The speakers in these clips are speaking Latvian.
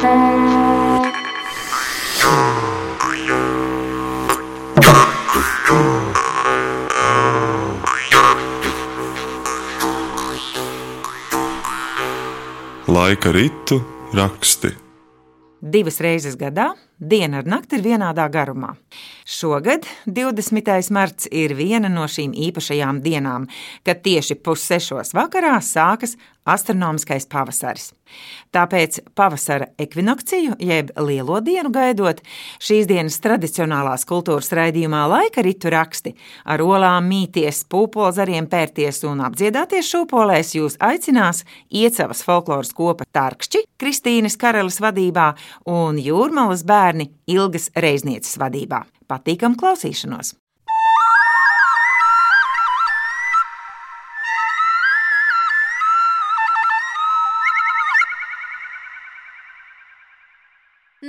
Laika ritu raksti. Divas reizes gadā diena ar nakti ir vienādā garumā. Šogad 20. marts ir viena no šīm īpašajām dienām, kad tieši pussešos vakarā sākas astronomiskais pavasaris. Tāpēc pavasara ekvinokciju, jeb lielo dienu gaidot, šīs dienas tradicionālās kultūras raidījumā laika ritu raksti ar olām mīties, pūpolzariem pērties un apdziedāties šūpolēs jūs aicinās Iecavas folkloras kopa Tarkšķi, Kristīnes Karelis vadībā un Jūrmalas bērni Ilgas Reiznieces vadībā. Patīkam klausīšanos!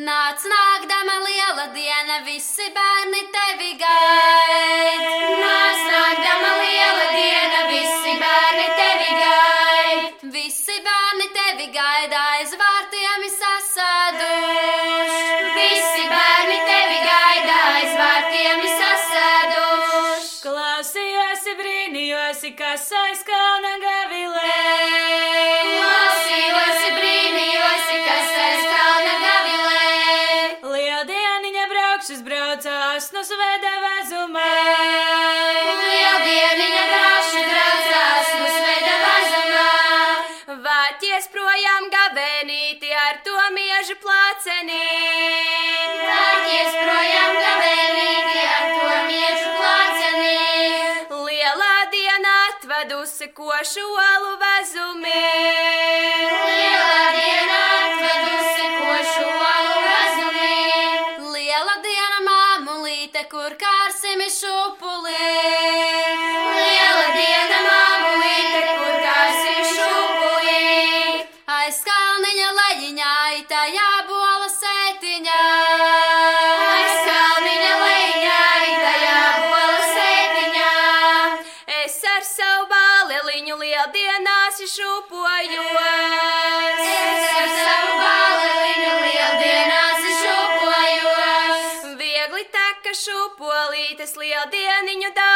Nāc, nākdama liela diena, visi bērni tevi gaida. Gabenīti ar to miežu plācenī. Vācies projām gavēnīgi atvedusi košu alu vezumi. Lielā diena atvedusi košu alu vazumī. Liela diena māmulīte, kur kārsimi šupulī. Liela diena māmulīte, kur kāsim šūpulī. Aiz kalniņa leģiņā, itajā bola sētiņā. Šūpolītes lieldieniņu daudzinot.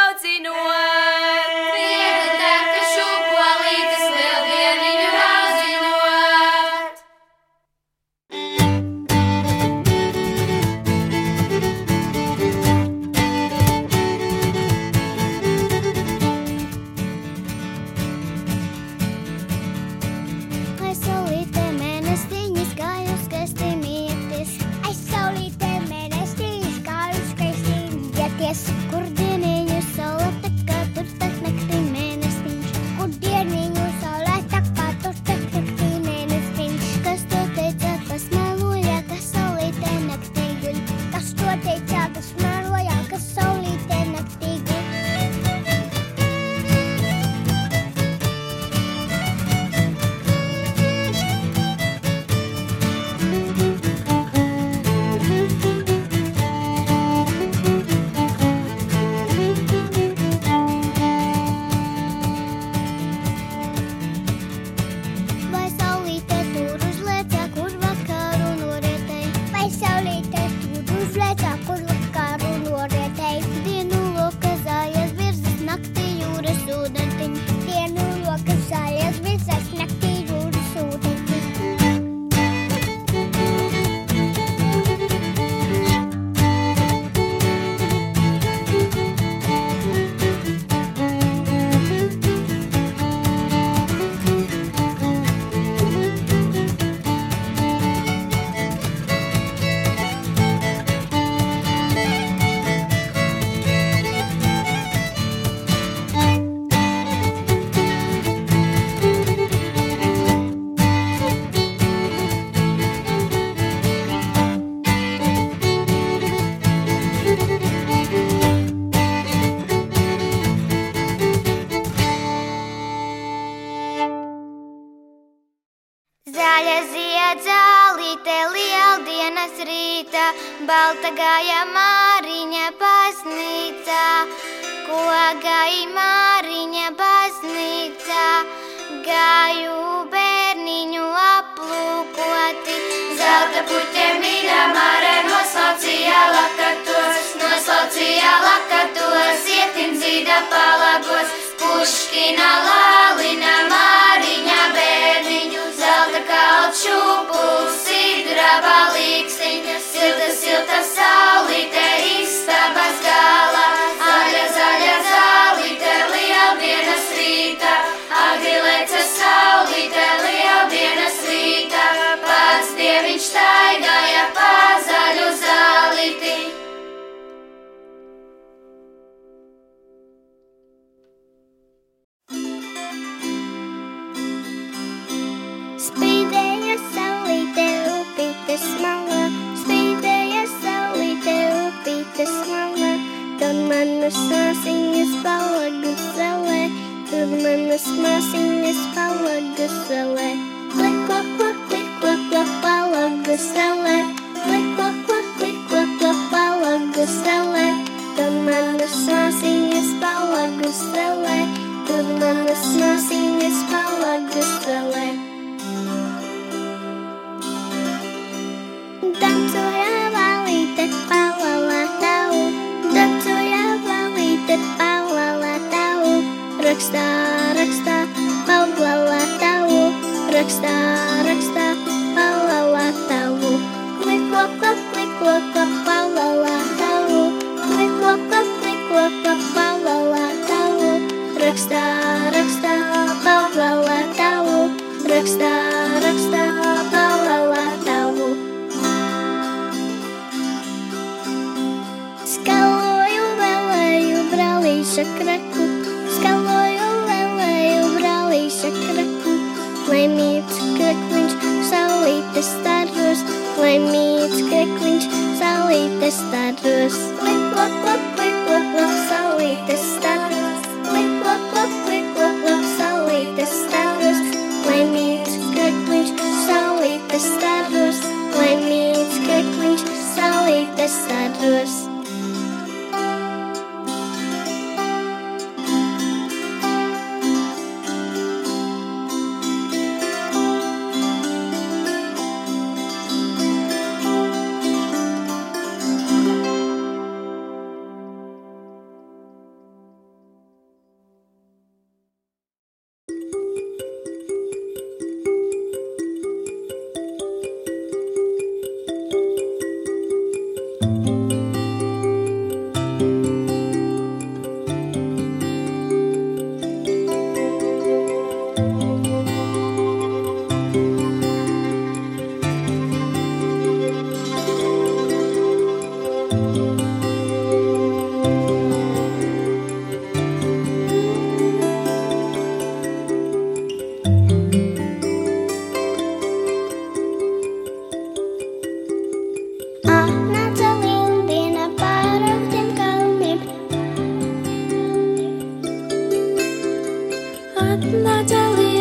Zaļa ziedzālīte, lieldienas rīta, balta gāja māriņa baznīca, ko gāja māriņa baznīca, gāju bērniņu aplūkoti, zelta zelta puķiem mīļām ārē noslaucīja lakatos, noslaucīja lakatos, ietim zīda palagos, puškina lālina zelta kaut šūpuls, sidra balīkstiņa, silta, silta saulīte istabas Christmas in this palagus away. Click, clack, clack, click, clack, clack, palagus away. Click, clack, clack, click, clack, clack, palagus away. The man is nursing his palagus away. The man is nursing his palagus away. Rakstā, rakstā, palalā tavu, rakstā, rakstā, palalā tavu. Kliko, kliko, kliko, kliko, palalā tavu, kliko, kliko, kliko, kliko, palalā tavu, rakstā, rakstā, palalā tavu, rakstā, rakstā, palalā tavu. Skaloju, vēlēju, brālīša kraku, good Let me it's good wind, so eat the stars. Let me it's good wind, so eat the stars. Look, look, look, look, look. Natalie.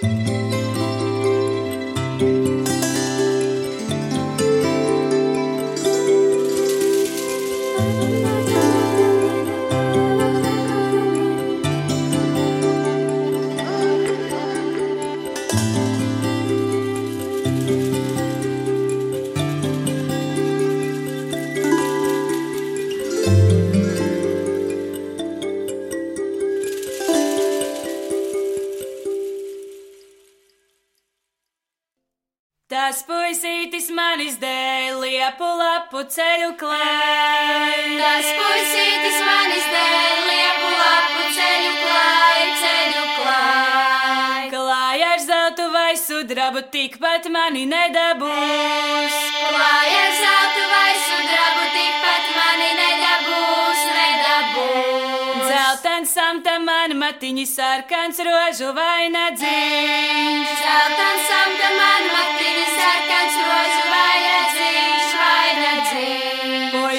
Tas lapu ceļu klāj. Tas puisītis manis dēļ liepu lapu ceļu klāj, ceļu klāj. Klāj ar zeltu vai sudrabu, tikpat mani nedabūs. Klāj ar zeltu vai sudrabu, tikpat mani nedabūs, nedabūs. Zeltens samta man matiņi sarkans rožu vai nedzīš. Zeltans samta man matiņi sarkans rožu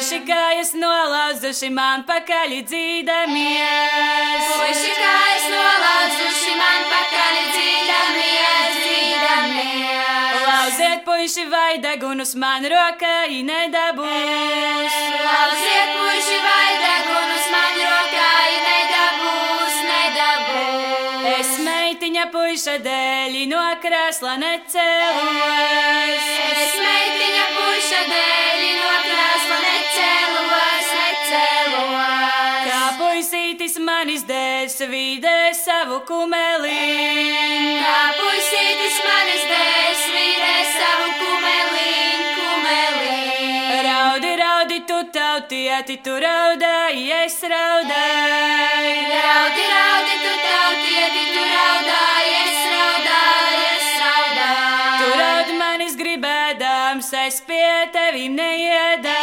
Puiši kājas nolauzuši man pakaļ dzīdamies. Puiši kājas nolauzuši man pakaļ dzīdamies, dzīdamies. Lauziet puiši vai degunus man rokai nedabūs. Lauziet puiši vai degunus man rokai nedabūs, nedabūs. Es meitiņa puiša dēļ no krēsla necēlos. Puisītis manis dēļ svīdē savu kumeli. Kā puisītis manis dēļ svīdē savu kumeliņ, kumeliņ. Raudi, raudi, tu tautieti, tu raudāji, es raudāju. Raudi, raudi, tu tautieti, tu raudāji, es raudāju, es raudāju. Tu raud manis gribēdams, es pie tevim neiedām.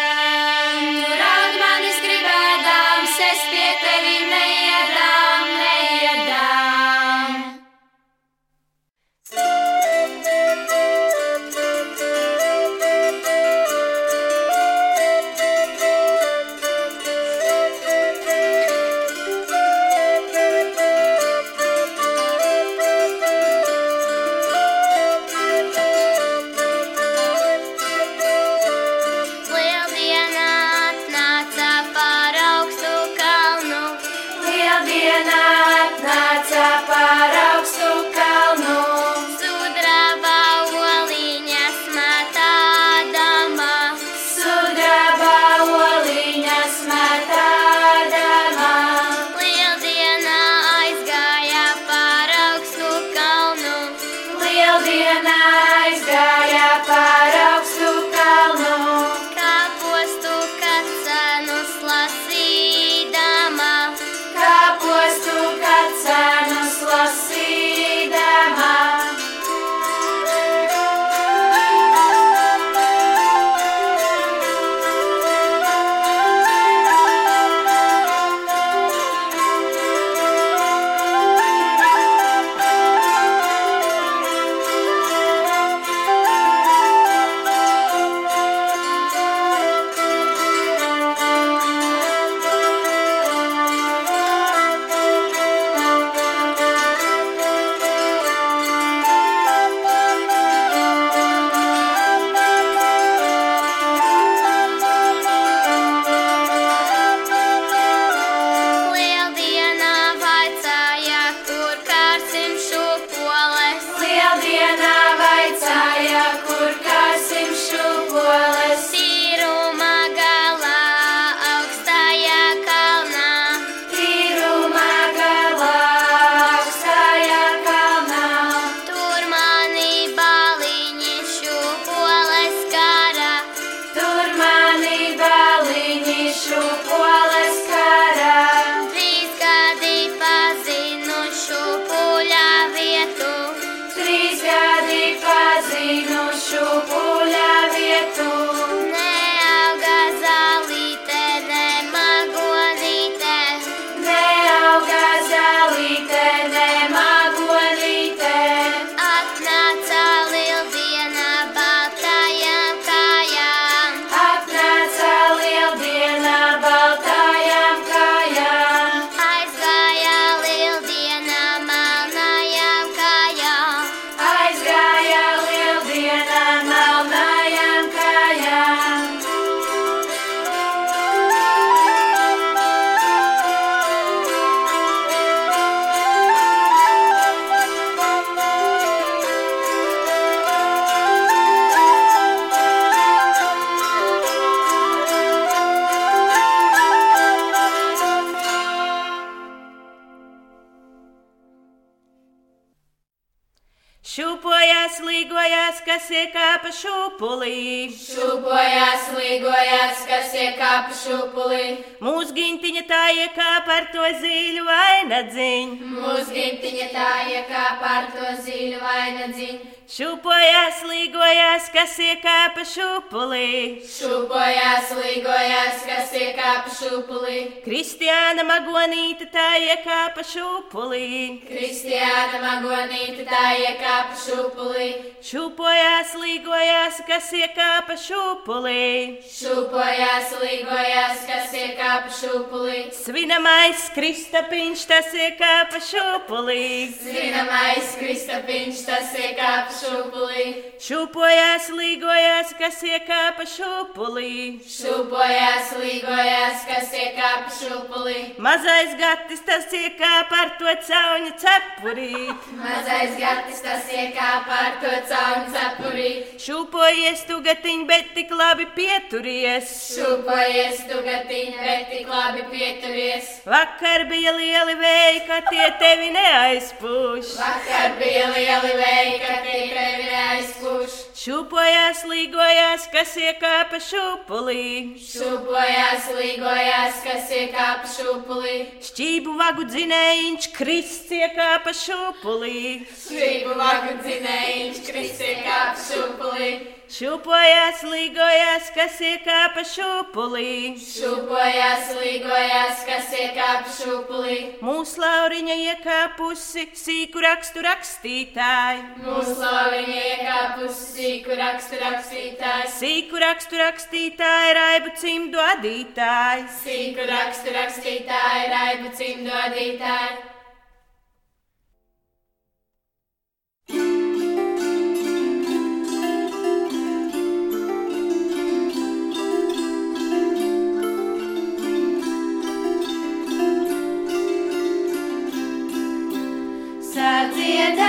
Šūpojās, līgojās, kas iekāpa šūpulī. Šūpojās, līgojās, kas iekāpa šūpulī. Mūsu gintiņa tā iekāpa ar to zīļu ainadziņu. Mūsu gintiņa tā iekāpa ar to zīļu vainadziņu. Šūpojās, līgojās, kas iekāpa šūpulī. Šūpojās, līgojās, kas iekāpa šūpulī. Kristiāna Magonīte tā iekāpa šūpulī. Kristiāna Magonīte tā iekāpa šūpulī. Šūpojās, līgojās, kas iekāpa šūpulī. Šūpojās, līgojās, kas iekāpa šūpulī. Svinamais Kristapiņš tas iekāpa šūpulī. Zināmais Kristapiņš tas iekāpa šūpulī. Šūpojās, līgojās, kas iekāpa šūpulī. Šūpojās, līgojās, kas iekāpa šūpulī. Mazais gatis tas iekāpa ar to cauņu cepurīt. Mazais gatis tas iekāpa ar to caunu cepurī. Šūpojies tu gatiņ, bet tik labi pieturies. Šūpojies tu gatiņa, bet tik labi pieturies. Vakar bija lieli vēji, ka tie tevi neaizpūš. Vakar bija lieli vēji, ka tie Šūpojās, līgojās, kas iekāpa šūpulī. Šūpojās, līgojās, kas iekāpa šūpulī. Šķību vagu dzinējiņš krists iekāpa šūpulī. Šību vagu dzinējiņš, kris iekāpa šūpulī. Šūpojās, līgojās, kas iekāpa šūpulī. Šūpojās, līgojās, kas iekāpa šūpulī. Mūsu lauriņa iekāpusi sīku rakstu rakstītāji. Mūsu slaviņa iekāpusi sīku rakstu rakstītājs. Sīku rakstu rakstītāji, raibu cimdu adītāji. Sīku rakstu rakstītāji, raibu cimdu adītāji. the end.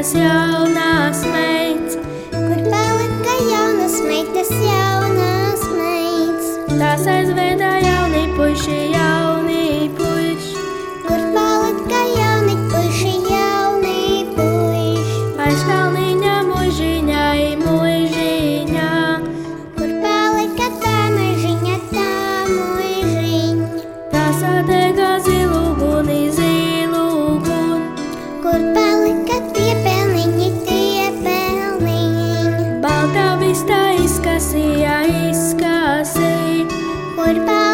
Naciał nas mej. Taistai skasi ja iskasi, kurpaa.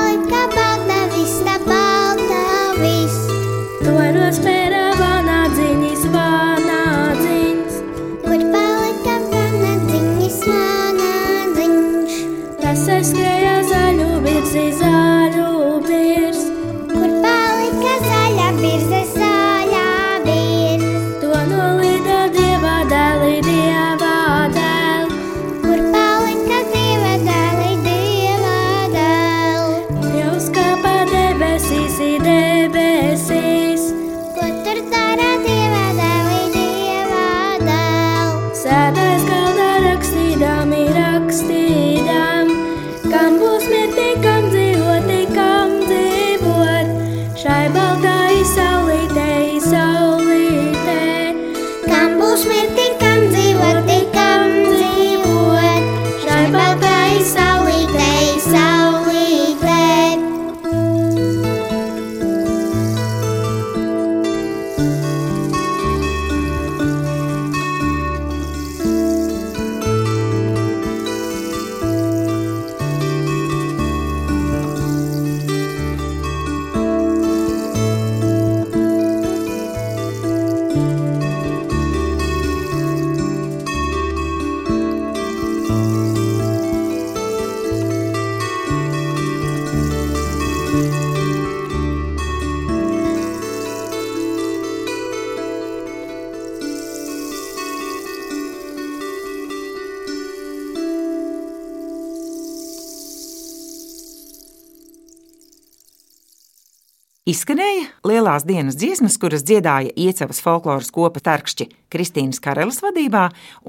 Izskanēja lielās dienas dziesmas, kuras dziedāja Iecavas folkloras kopa Tarkšķi Kristīnas Karelas vadībā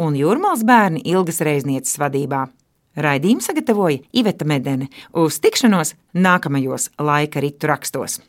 un Jūrmāls bērni Ilgas Reiznieces vadībā. Raidījumu sagatavoja Iveta Medene uz tikšanos nākamajos laika ritu rakstos.